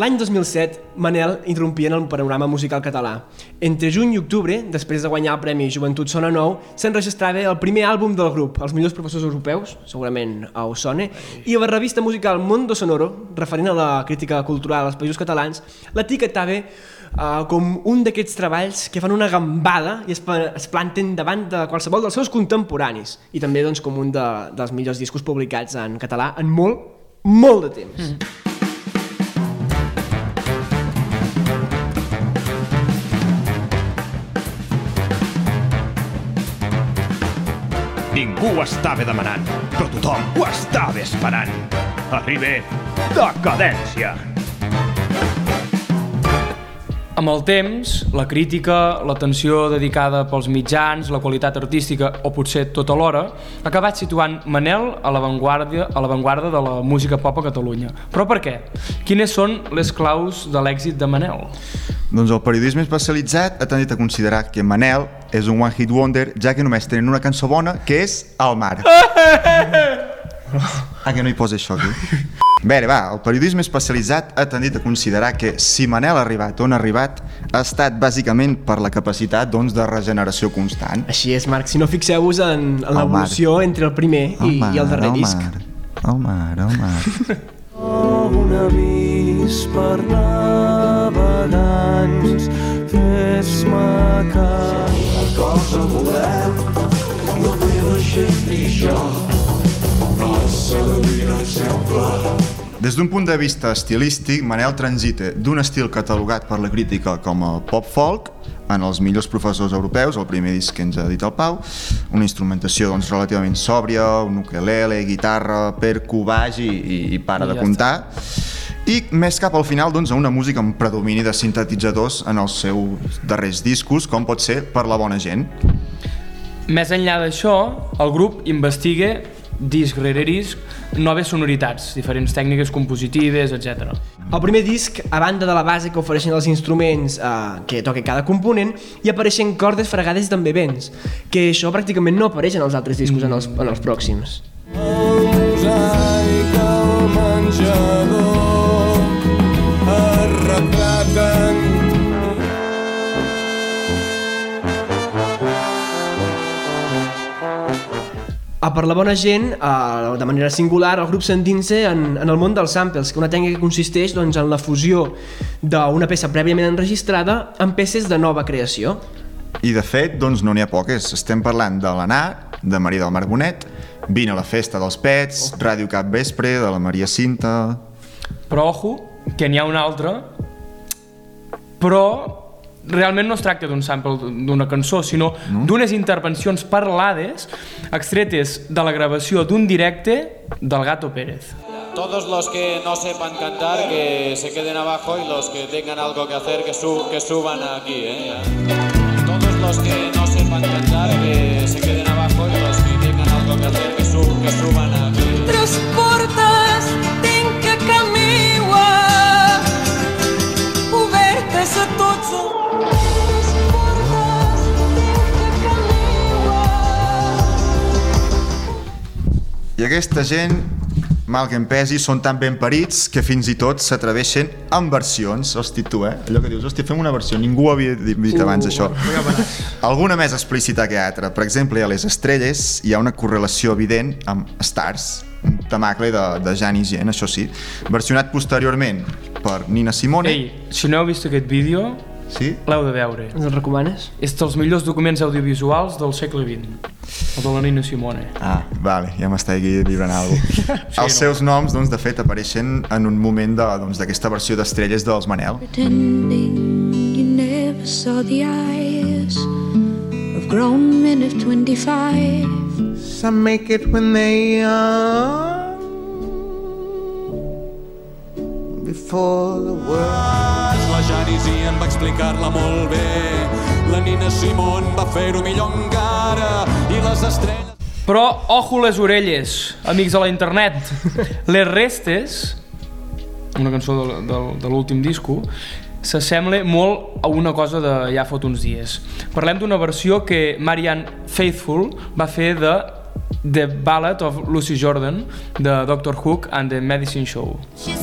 L'any 2007, Manel interrompia en el panorama musical català. Entre juny i octubre, després de guanyar el Premi Joventut Sona Nou, s'enregistrava el primer àlbum del grup, Els millors professors europeus, segurament a Osone, i la revista musical Mondo Sonoro, referent a la crítica cultural als països catalans, l'etiquetava uh, com un d'aquests treballs que fan una gambada i es, es planten davant de qualsevol dels seus contemporanis, i també doncs, com un de, dels millors discos publicats en català en molt, molt de temps. Mm. Ningú ho estava demanant, però tothom ho estava esperant. Arriba decadència. Amb el temps, la crítica, l'atenció dedicada pels mitjans, la qualitat artística o potser tot alhora, ha acabat situant Manel a l'avantguarda a l'avantguarda de la música pop a Catalunya. Però per què? Quines són les claus de l'èxit de Manel? Doncs el periodisme especialitzat ha tendit a considerar que Manel és un one hit wonder ja que només tenen una cançó bona que és El mar. ah, que no hi posa això aquí? Bé, va, el periodisme especialitzat ha tendit a considerar que si Manel ha arribat on ha arribat ha estat bàsicament per la capacitat doncs, de regeneració constant. Així és, Marc. Si no fixeu-vos en, en l'evolució entre el primer i, mar, i el darrer el disc. Mar, el mar, el mar. Oh, un avís per navegants, fes-me cas. Una cosa volem, la meva gent i jo, passa de vida exemple. Des d'un punt de vista estilístic, Manel transita d'un estil catalogat per la crítica com a pop-folk en els millors professors europeus, el primer disc que ens ha dit el Pau, una instrumentació doncs, relativament sòbria, un ukelele, guitarra, percu, baix i, i, i para I de ja comptar. I més cap al final doncs, a una música amb predomini de sintetitzadors en els seus darrers discos, com pot ser Per la bona gent. Més enllà d'això, el grup investiga disc rere disc noves sonoritats, diferents tècniques compositives, etc. El primer disc, a banda de la base que ofereixen els instruments eh, que toca cada component, hi apareixen cordes fregades també vents, que això pràcticament no apareix en els altres discos en els, en els pròxims. A per la bona gent, eh, de manera singular, el grup s'endinsa en, en el món dels samples, que una tècnica que consisteix doncs, en la fusió d'una peça prèviament enregistrada amb peces de nova creació. I de fet, doncs no n'hi ha poques. Estem parlant de l'Anà, de Maria del Mar Bonet, Vine a la festa dels pets, Ràdio Cap Vespre, de la Maria Cinta... Però ojo, que n'hi ha un altre, però realment no es tracta d'un sample d'una cançó, sinó no? d'unes intervencions parlades extretes de la gravació d'un directe del Gato Pérez. Todos los que no sepan cantar que se queden abajo y los que tengan algo que hacer que, su- que suban aquí. ¿eh? Todos los que no sepan cantar que se queden abajo y los que tengan algo que hacer que, su- que suban aquí. Tres I aquesta gent, mal que em pesi, són tan ben parits que fins i tot s'atreveixen amb versions. Hosti, tu, eh? Allò que dius, hosti, fem una versió. Ningú ho havia dit dit abans, això. Alguna més explícita que altra. Per exemple, a Les Estrelles hi ha una correlació evident amb Stars, un temacle de, de Jan i Gent, això sí, versionat posteriorment per Nina Simone. Ei, si no heu vist aquest vídeo, Sí? l'heu de veure. Ens el recomanes? És dels millors documents audiovisuals del segle XX, el de la Nina Simone. Ah, vale, ja m'està aquí vibrant alguna cosa. Sí, Els no. seus noms, doncs, de fet, apareixen en un moment de- doncs, d'aquesta doncs, versió d'Estrelles dels Manel. pretending you never saw the eyes of grown men of 25. Some make it when they young Before the world La Janisi em va explicar-la molt bé, la Nina Simón va fer-ho millor encara i les estrelles... Però, ojo les orelles, amics de la internet. Les restes, una cançó de, de, de l'últim disco, s'assembla molt a una cosa de ja fot uns dies. Parlem d'una versió que Marianne Faithful va fer de The Ballad of Lucy Jordan de Doctor Hook and the Medicine Show. She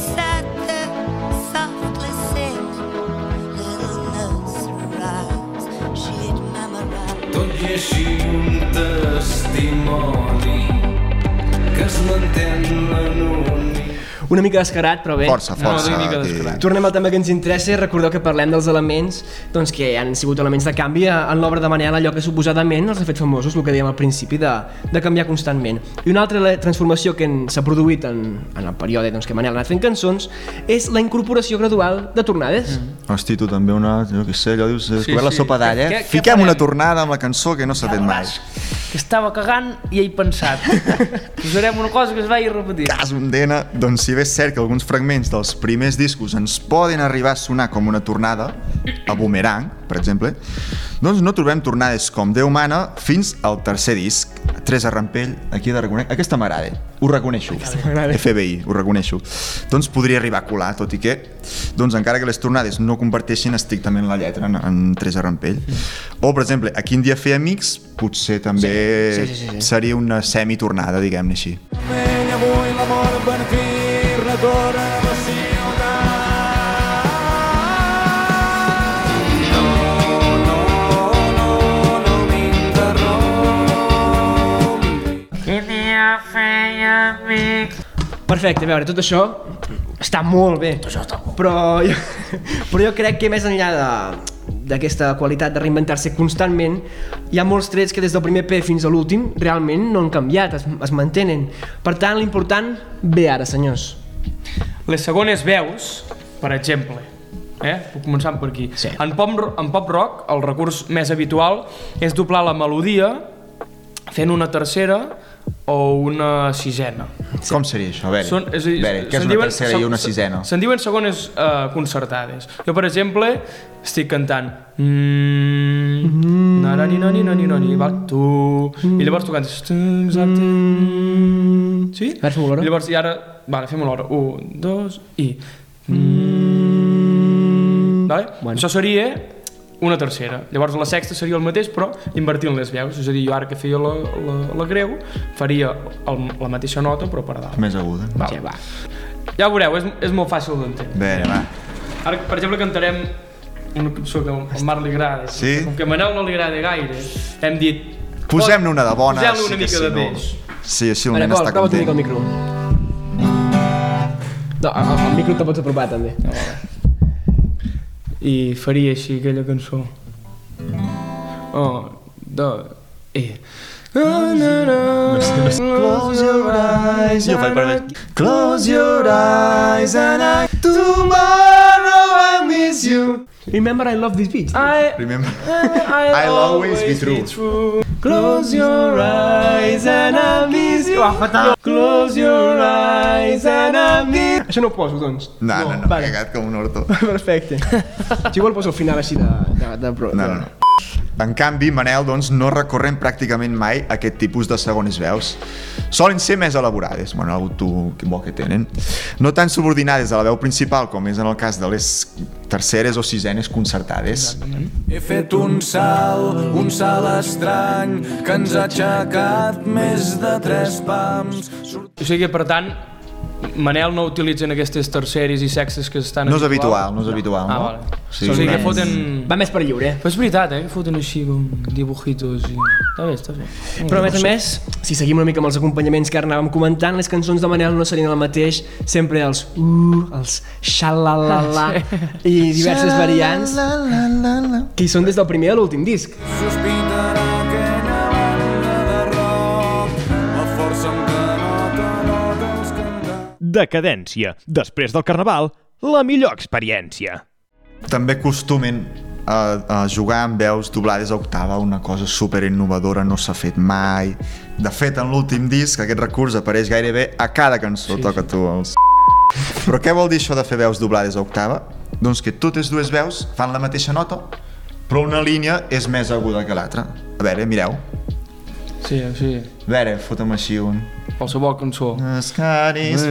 something. Una mica descarat, però bé. Força, No, força. una mica aquí. descarat. Tornem al tema que ens interessa i recordeu que parlem dels elements doncs, que han sigut elements de canvi en l'obra de Manel, allò que suposadament els ha fet famosos, el que dèiem al principi, de, de canviar constantment. I una altra transformació que s'ha produït en, en el període doncs, que Manel ha anat fent cançons és la incorporació gradual de tornades. Mm. Hosti, tu també una, jo què sé, allò dius, sí, Sí, la sopa d'all, Què- eh? Fiquem farem? una tornada amb la cançó que no s'ha fet mai. Que estava cagant i he pensat. Posarem una cosa que es vagi repetir. Cas un dena, doncs si bé és cert que alguns fragments dels primers discos ens poden arribar a sonar com una tornada, a Boomerang, per exemple, doncs no trobem tornades com Déu mana fins al tercer disc, Tres a Rampell, aquí he de reconèixer, aquesta m'agrada, ho reconeixo, FBI, ho reconeixo. Doncs podria arribar a colar, tot i que, doncs encara que les tornades no comparteixin estrictament la lletra en, en Tres a Rampell. O, per exemple, a Quin dia fer amics, potser també Sí, sí, sí, sí. seria una semi-tornada, diguem-ne així. Ell avui l'amor per fi retorna a la ciutat. No, no, no, no m'interrompi. Perfecte, a veure, tot això està molt bé. Tot això està molt però, jo, però jo crec que més enllà de d'aquesta qualitat de reinventar-se constantment, hi ha molts trets que des del primer P fins a l'últim realment no han canviat, es, es mantenen. Per tant, l'important ve ara, senyors. Les segones veus, per exemple, eh? puc començar per aquí. Sí. En, pop, en pop rock, el recurs més habitual és doblar la melodia fent una tercera o una sisena. Com seria això? A veure, Són, és a dir, a veure què és una diuen- tercera i se- una se- sisena? Se'n diuen segones uh, concertades. Jo, per exemple, estic cantant mm, nani, nani, nani, nani, va, tu... I llavors tu cantes... Exacte. Sí? A veure, fem-ho l'hora. Llavors, i ara... Vale, fem l'hora. Un, dos, i... Mm, vale? Bueno. Això seria una tercera. Llavors la sexta seria el mateix, però invertint les veus. És a dir, jo ara que feia la, la, la greu, faria el, la mateixa nota, però per a dalt. Més aguda. Val. Ja va. Ja ho veureu, és, és molt fàcil d'entendre. Bé, va. Ara, per exemple, cantarem una cançó que al Marc li agrada. Sí? Com que a Manel no li agrada gaire, hem dit... Posem-ne una de bona. Posem-ne una sí que mica sí, de no. peix. Sí, així el Vale, nen està prova una mica el content. micro. No, el, el micro te'l pots apropar, també. I faria així aquella cançó. Oh, dos, i... Close your eyes. Jo faig per més. Close your eyes and I tomorrow I miss you. Remember I love this beach. I, Remember? I'll always be true. Close your eyes and I miss you. Ah, fatal. Close your eyes and I miss Això no ho poso, doncs. No, no, no, Vale. cagat com un orto. Perfecte. Si vol poso al final així de... de, de, de No, no, no. En canvi, Manel doncs, no recorren pràcticament mai a aquest tipus de segones veus. Solen ser més elaborades, bueno, el tu que bo que tenen. No tan subordinades a la veu principal com és en el cas de les terceres o sisenes concertades. He fet un salt, un salt estrany, que ens ha aixecat més de tres pams. O sigui, per tant, Manel no utilitzen aquestes terceres i sexes que estan No és habitual, no és habitual, Ah, no? vale. Sí, o sigui que més- foten... Va més per lliure. Però és veritat, eh? Que foten així com dibujitos i... Està bé, està bé. Però a més a més, si seguim una mica amb els acompanyaments que ara anàvem comentant, les cançons de Manel no serien el mateix, sempre els uh, els xalalala i diverses variants que hi són des del primer a l'últim disc. Sospitarà Decadència. Després del carnaval, la millor experiència. També acostumen a, a jugar amb veus doblades a octava, una cosa super innovadora, no s'ha fet mai. De fet, en l'últim disc, aquest recurs apareix gairebé a cada cançó, sí, toca tu els... Però què vol dir això de fer veus doblades a octava? Doncs que totes dues veus fan la mateixa nota, però una línia és més aguda que l'altra. A veure, mireu. Sí, sí. A veure, fota'm així un... Qualsevol cançó. Les caris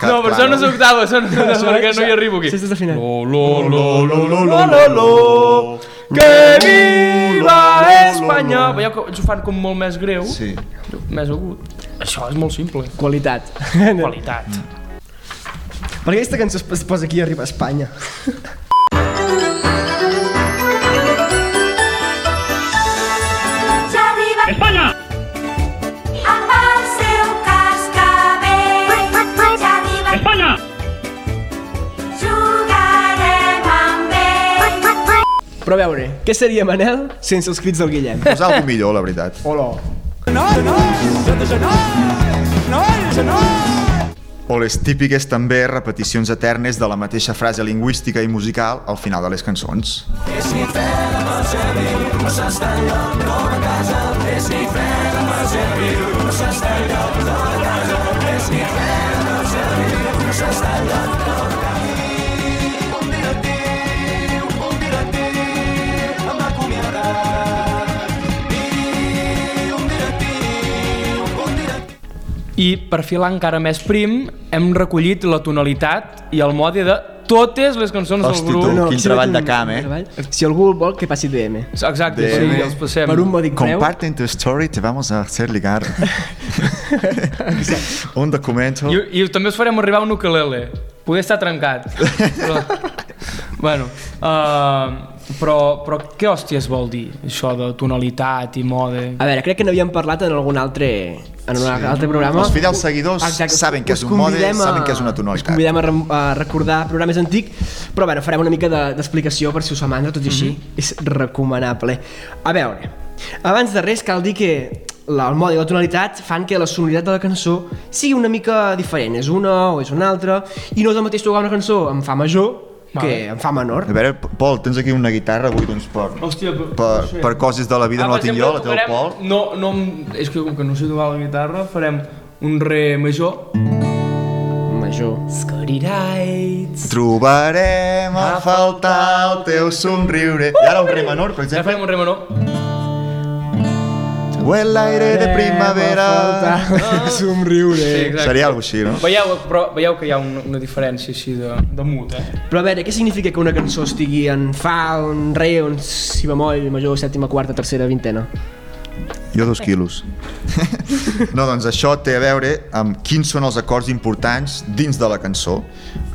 No, però això no és octava, això no, perquè no hi arribo aquí. Sí, estàs afinat. Lo, lo, lo, lo, lo, lo, lo, lo, que viva Espanya! Veieu que ens ho fan com molt més greu, Sí. més agut. Això és molt simple. Qualitat. Qualitat. Perquè aquesta cançó es posa aquí i arriba a Espanya. Però a veure, què seria Manel sense els crits del Guillem? És algo millor, la veritat. Hola. O les típiques també repeticions eternes de la mateixa frase lingüística i musical al final de les cançons. I per filar encara més prim, hem recollit la tonalitat i el mode de totes les cançons Hosti, del grup. tu. Quin si treball no de camp, eh? Si algú vol, que passi DM. Exacte, De- sí, els passem. Per un mòdic preu. Comparten tu story, te vamos a hacer ligar. un documento. I, I també us farem arribar un ukulele. Poder estar trencat. Però, bueno, uh, però, però què hòsties vol dir, això de tonalitat i mode? A veure, crec que n'havíem parlat en algun altre, en un altre programa. Els fidels seguidors saben què és un mode, a- saben què és una Us tonalitat. convidem a, a recordar programes antics, però bueno, farem una mica de- d'explicació per si us fa mandra, tot i així Mhm. és recomanable. A veure, abans de res cal dir que la, el mode i la tonalitat fan que la sonoritat de la cançó sigui una mica diferent, és una o és una altra, i no és el mateix tocar una cançó en fa major que en fa menor. A veure, Pol, tens aquí una guitarra avui, doncs, per, Hòstia, per, per, per coses de la vida no la tinc jo, la té el tocarem- Pol. No, no, em- és que com que no sé tocar la guitarra, farem un re major. Major. Scotty Trobarem a faltar el teu somriure. I ara un re menor, per Ja exemple. farem un re menor. Huele l'aire de primavera. Ah. Somriure. Sí, exacte. Seria alguna així, no? Veieu, però veieu que hi ha una, una diferència així de, de mood, eh? Però a veure, què significa que una cançó estigui en fa, en re, en si bemoll, major, sèptima, quarta, tercera, vintena? Jo dos quilos. no, doncs això té a veure amb quins són els acords importants dins de la cançó.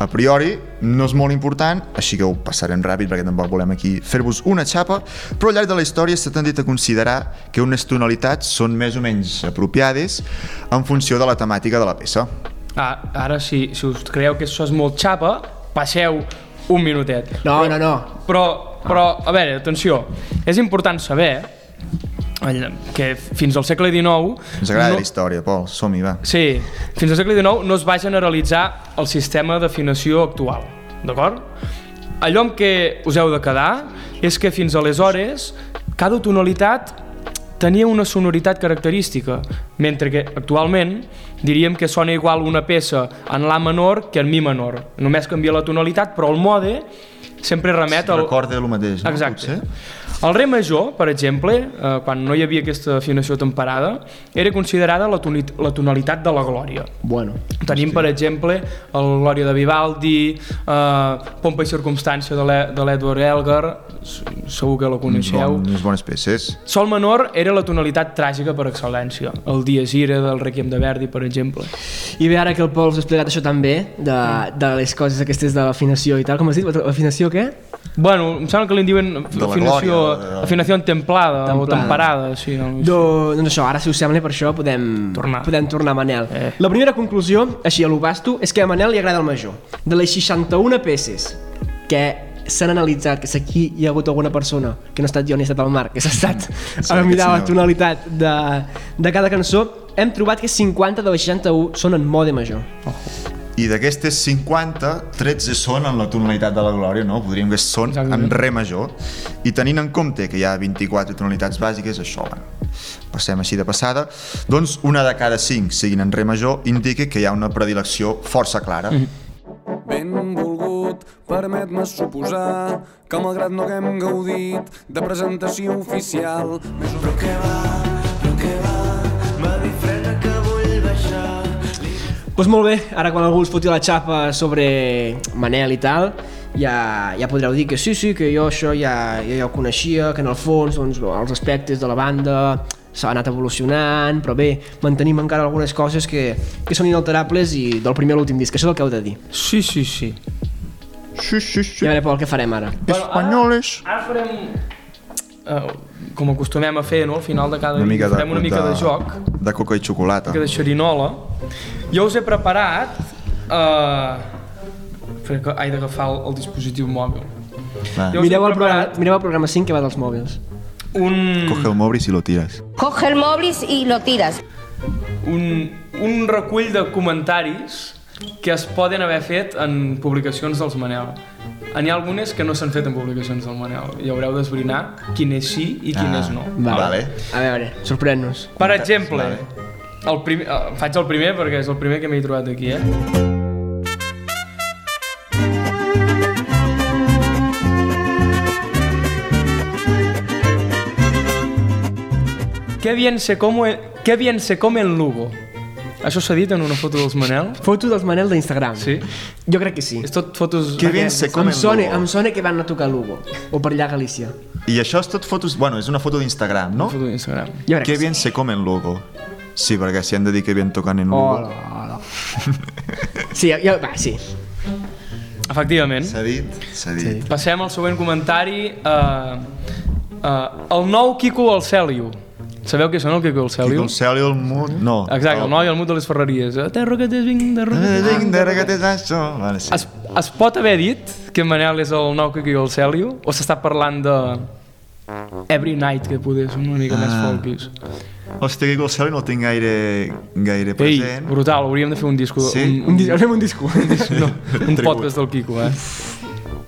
A priori no és molt important, així que ho passarem ràpid perquè tampoc volem aquí fer-vos una xapa, però al llarg de la història s'ha tendit a considerar que unes tonalitats són més o menys apropiades en funció de la temàtica de la peça. Ah, ara, si, si us creieu que això és molt xapa, passeu un minutet. No, no, no. Però, però, a veure, atenció, és important saber que fins al segle XIX... Ens agrada no, la història, Pol, som-hi, va. Sí, fins al segle XIX no es va generalitzar el sistema d'afinació actual, d'acord? Allò amb què us heu de quedar és que fins aleshores cada tonalitat tenia una sonoritat característica, mentre que actualment diríem que sona igual una peça en La menor que en Mi menor. Només canvia la tonalitat, però el mode sempre remet al... Recorda el mateix, no? Exacte. Potser? El re major, per exemple, eh, quan no hi havia aquesta afinació temperada, era considerada la, toni la tonalitat de la glòria. Bueno. Tenim, per exemple, el Glòria de Vivaldi, eh, Pompa i circumstància de l'E- de l'Edward Elgar, segur que la coneixeu. Bon, unes bones peces. Sol menor era la tonalitat tràgica per excel·lència, el Dies Ira del Requiem de Verdi, per exemple. I bé, ara que el Pol us ha explicat això també, de, de les coses aquestes de l'afinació i tal, com has dit, l'afinació què? Bueno, em sembla que li en diuen afinació, glòria, afinació templada, o Templada. temperada, sí. No? Do, doncs això, ara si us sembla per això podem Tornar. podem tornar a Manel. Eh. La primera conclusió, així a l'Ubasto, és que a Manel li agrada el major. De les 61 peces que s'han analitzat, que aquí hi ha hagut alguna persona, que no ha estat jo ni ha estat el Marc, que s'ha estat a aquest mirar la tonalitat de, de cada cançó, hem trobat que 50 de les 61 són en mode major. I d'aquestes 50, 13 són en la tonalitat de la glòria, no? Podríem dir que són Exactament. en re major. I tenint en compte que hi ha 24 tonalitats bàsiques, això, bueno, passem així de passada, doncs una de cada 5 siguin en re major indica que hi ha una predilecció força clara. Mm -hmm. Benvolgut, permet-me suposar que malgrat no haguem gaudit de presentació oficial... Però què va, però què va, Doncs molt bé, ara quan algú us foti la xapa sobre Manel i tal, ja, ja podreu dir que sí, sí, que jo això ja, ja, ja ho coneixia, que en el fons doncs, els aspectes de la banda s'ha anat evolucionant, però bé, mantenim encara algunes coses que, que són inalterables i del primer a l'últim disc, això és el que heu de dir. Sí, sí, sí. Sí, sí, sí. I a veure, Pol, què farem ara? Espanyoles. Ara, ara farem, uh, com acostumem a fer, no? al final de cada Una mica de, farem una mica de, joc, De coca i xocolata. una mica de xerinola. Jo us he preparat... Uh, que he d'agafar el, el dispositiu mòbil. Us Mireu el, programa, mireu el programa 5 que va dels mòbils. un, Coge el móvil y lo tiras. Coge el móvil y lo tiras. un, un recull de comentaris que es poden haver fet en publicacions dels Manel. N'hi ha algunes que no s'han fet en publicacions del Manel i haureu d'esbrinar quines sí i quines no. Vale. Vale. A veure, sorprèn-nos. Per exemple, Vale. El primer, eh, faig el primer perquè és el primer que m'he trobat aquí, eh? Qué bien se come, qué bien se come en Lugo. Això s'ha dit en una foto dels Manel? Foto dels Manel d'Instagram. Sí. Jo crec que sí. És tot fotos... Que bien se come em en sona, Lugo. em sona que van a tocar a Lugo. O per allà a Galícia. I això és tot fotos... Bueno, és una foto d'Instagram, no? Foto d'Instagram. Que bien se come en Lugo. Sí, perquè si han de dir que bien tocan en sí. Lugo. Hola, hola. Sí, jo, va, sí. Efectivament. S'ha dit? S'ha dit. Sí. Passem al següent comentari. Uh, uh, el nou Quico al Cèlio. Sabeu què són el Quico al Cèlio? el cel i el mut... No. Exacte, el noi i el mut de les Ferreries. A terra que t'és vinc, terra que t'és vinc. Vale, sí. Es, es pot haver dit que en Manel és el nou Quico al Cèlio? O s'està parlant de... Every Night, que poder ser una mica més Ah. folkis. Hòstia, que el cel no el tinc gaire, gaire Ei, present. brutal, hauríem de fer un disco. Sí? Un, Un, dis fem un disco. no, un podcast del Quico, eh?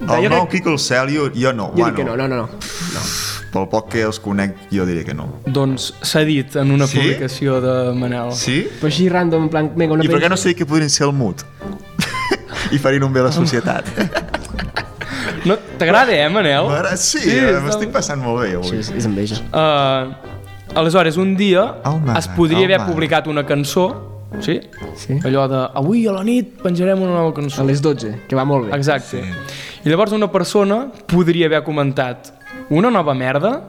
El jo nou crec- Quico el cel, jo, jo no. Jo bueno, dic que no, no, no. no. Pel poc que els conec, jo diré que no. Doncs s'ha dit en una Sí? publicació de Manel. Sí? Però així random, en plan, mega, una I per què no sé que podrien ser el mut? I farien un bé a la societat. No, T'agrada, eh, Manel? Sí, Sí, sí està- m'estic passant molt bé Sí, avui. és, és enveja. Uh, aleshores, un dia Home, es podria haver home. publicat una cançó, sí? Sí. Allò de avui a la nit penjarem una nova cançó. A les 12, que va molt bé. Exacte. I llavors una persona podria haver comentat una nova merda?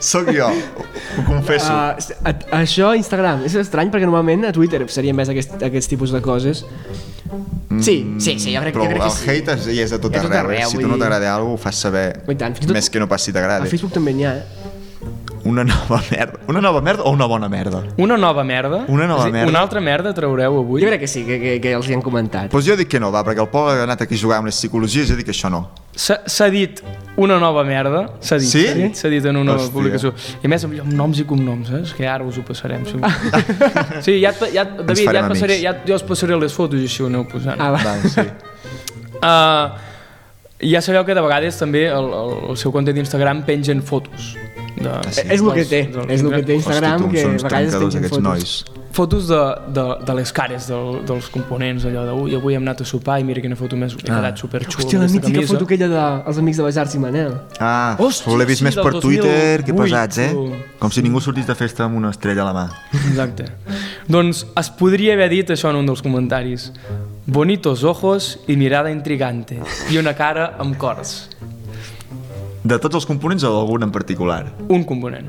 Sóc jo, ho confesso. Uh, a, a, això a Instagram és estrany perquè normalment a Twitter seria més aquest, aquests tipus de coses. Sí, sí, sí, jo crec, Però jo crec que el sí. hate és, és a tot a tot arreu. arreu, Si tu no dir- t'agrada alguna cosa, ho fas saber. I tant, tot- Més que no pas si A t'agrada. Facebook també n'hi ha, eh? Una nova merda. Una nova merda o una bona merda? Una nova merda? Una nova dir, merda. Una altra merda traureu avui? Jo crec que sí, que, que, que els hi han comentat. Doncs pues jo dic que no, va, perquè el poble ha anat aquí a jugar amb les psicologies i jo dic que això no. S'ha dit una nova merda, s'ha dit, Sí? s'ha dit, dit en una Hòstia. publicació. I a més amb, amb noms i cognoms, eh? És que ara us ho passarem. Si sí, ja, ja, David, ja, et passaré, ja, jo us passaré les fotos i així ho aneu posant. Ah, va. Va, sí. Uh, ja sabeu que de vegades també el, el, el seu compte d'Instagram pengen fotos. De, sí? És el que té, és el que té Instagram, que a vegades aquests fotos. nois. Fotos de, de, de les cares del, dels components, allò de ui, avui hem anat a sopar i mira quina foto més, he quedat superxula. Hòstia, la mítica camisa. foto aquella dels amics de les Arts i Manel. Ah, Hòstia, l'he vist sí, més per Twitter que 2008, pesats, eh? Com si ningú sortís de festa amb una estrella a la mà. Exacte. doncs es podria haver dit això en un dels comentaris. Bonitos ojos y mirada intrigante. I una cara amb cors. De tots els components o d'algun en particular? Un component.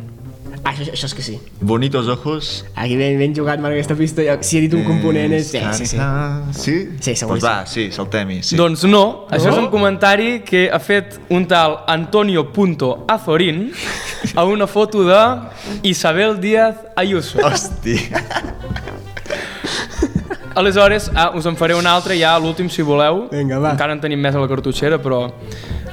Ah, això, això és que sí. Bonitos ojos... Aquí ben, ben jugat, Marc, aquesta pista. Jo- Si he dit un component és... Sí, sí, sí. Sí? Sí, segur Pues que va, sí, saltem-hi. Sí. Doncs no, això és un comentari que ha fet un tal Antonio.azorín a una foto de Isabel Díaz Ayuso. Hòstia. Aleshores, ah, us en faré una altra ja, l'últim si voleu. Vinga, va. Encara en tenim més a la cartutxera, però...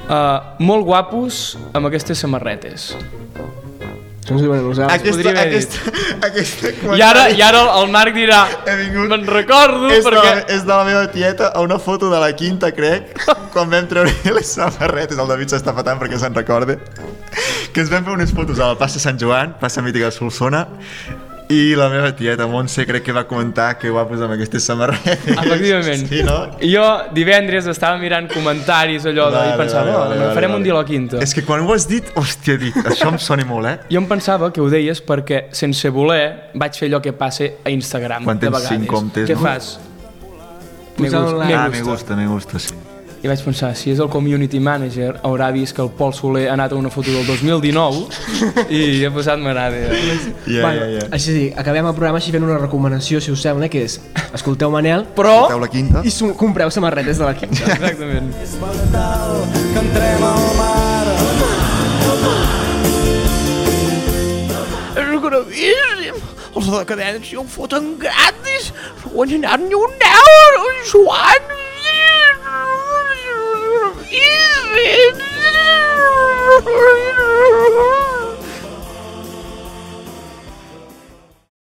Uh, molt guapos amb aquestes samarretes. Això ens ho diuen a nosaltres. Aquesta, haver aquesta, aquesta I ara, i ara el, Marc dirà me'n recordo és, perquè... de la, és de la meva tieta a una foto de la quinta, crec, quan vam treure les samarretes, el David s'està patant perquè se'n recorde, que ens vam fer unes fotos a la plaça Sant Joan, plaça mítica de Solsona, i la meva tieta, Montse, crec que va comentar que guapos amb aquestes samarretes. Efectivament. Sí, no? I jo divendres estava mirant comentaris allò de, Vale, i pensava, vale, vale, "Oh, vale, farem vale. un dia a la quinta. És que quan ho has dit, hòstia, dic, això em sona molt, eh? Jo em pensava que ho deies perquè, sense voler, vaig fer allò que passa a Instagram. Quan de tens vegades. cinc comptes, Què no? fas? Me Posar gusta, Ah, gusta. me gusta, me gusta, sí. I vaig pensar, si és el community manager, haurà vist que el Pol Soler ha anat a una foto del 2019 i ha posat m'agrada. Ja, bueno, ja, ja. Així sí, acabem el programa així fent una recomanació, si us sembla, que és escolteu Manel Però... Escolteu la quinta? i compreu samarretes de la quinta. Exactament. que entrem al mar És gravíssim. Els de la cadència ho foten gratis. No guanyen ni un euro, Joan. Ew!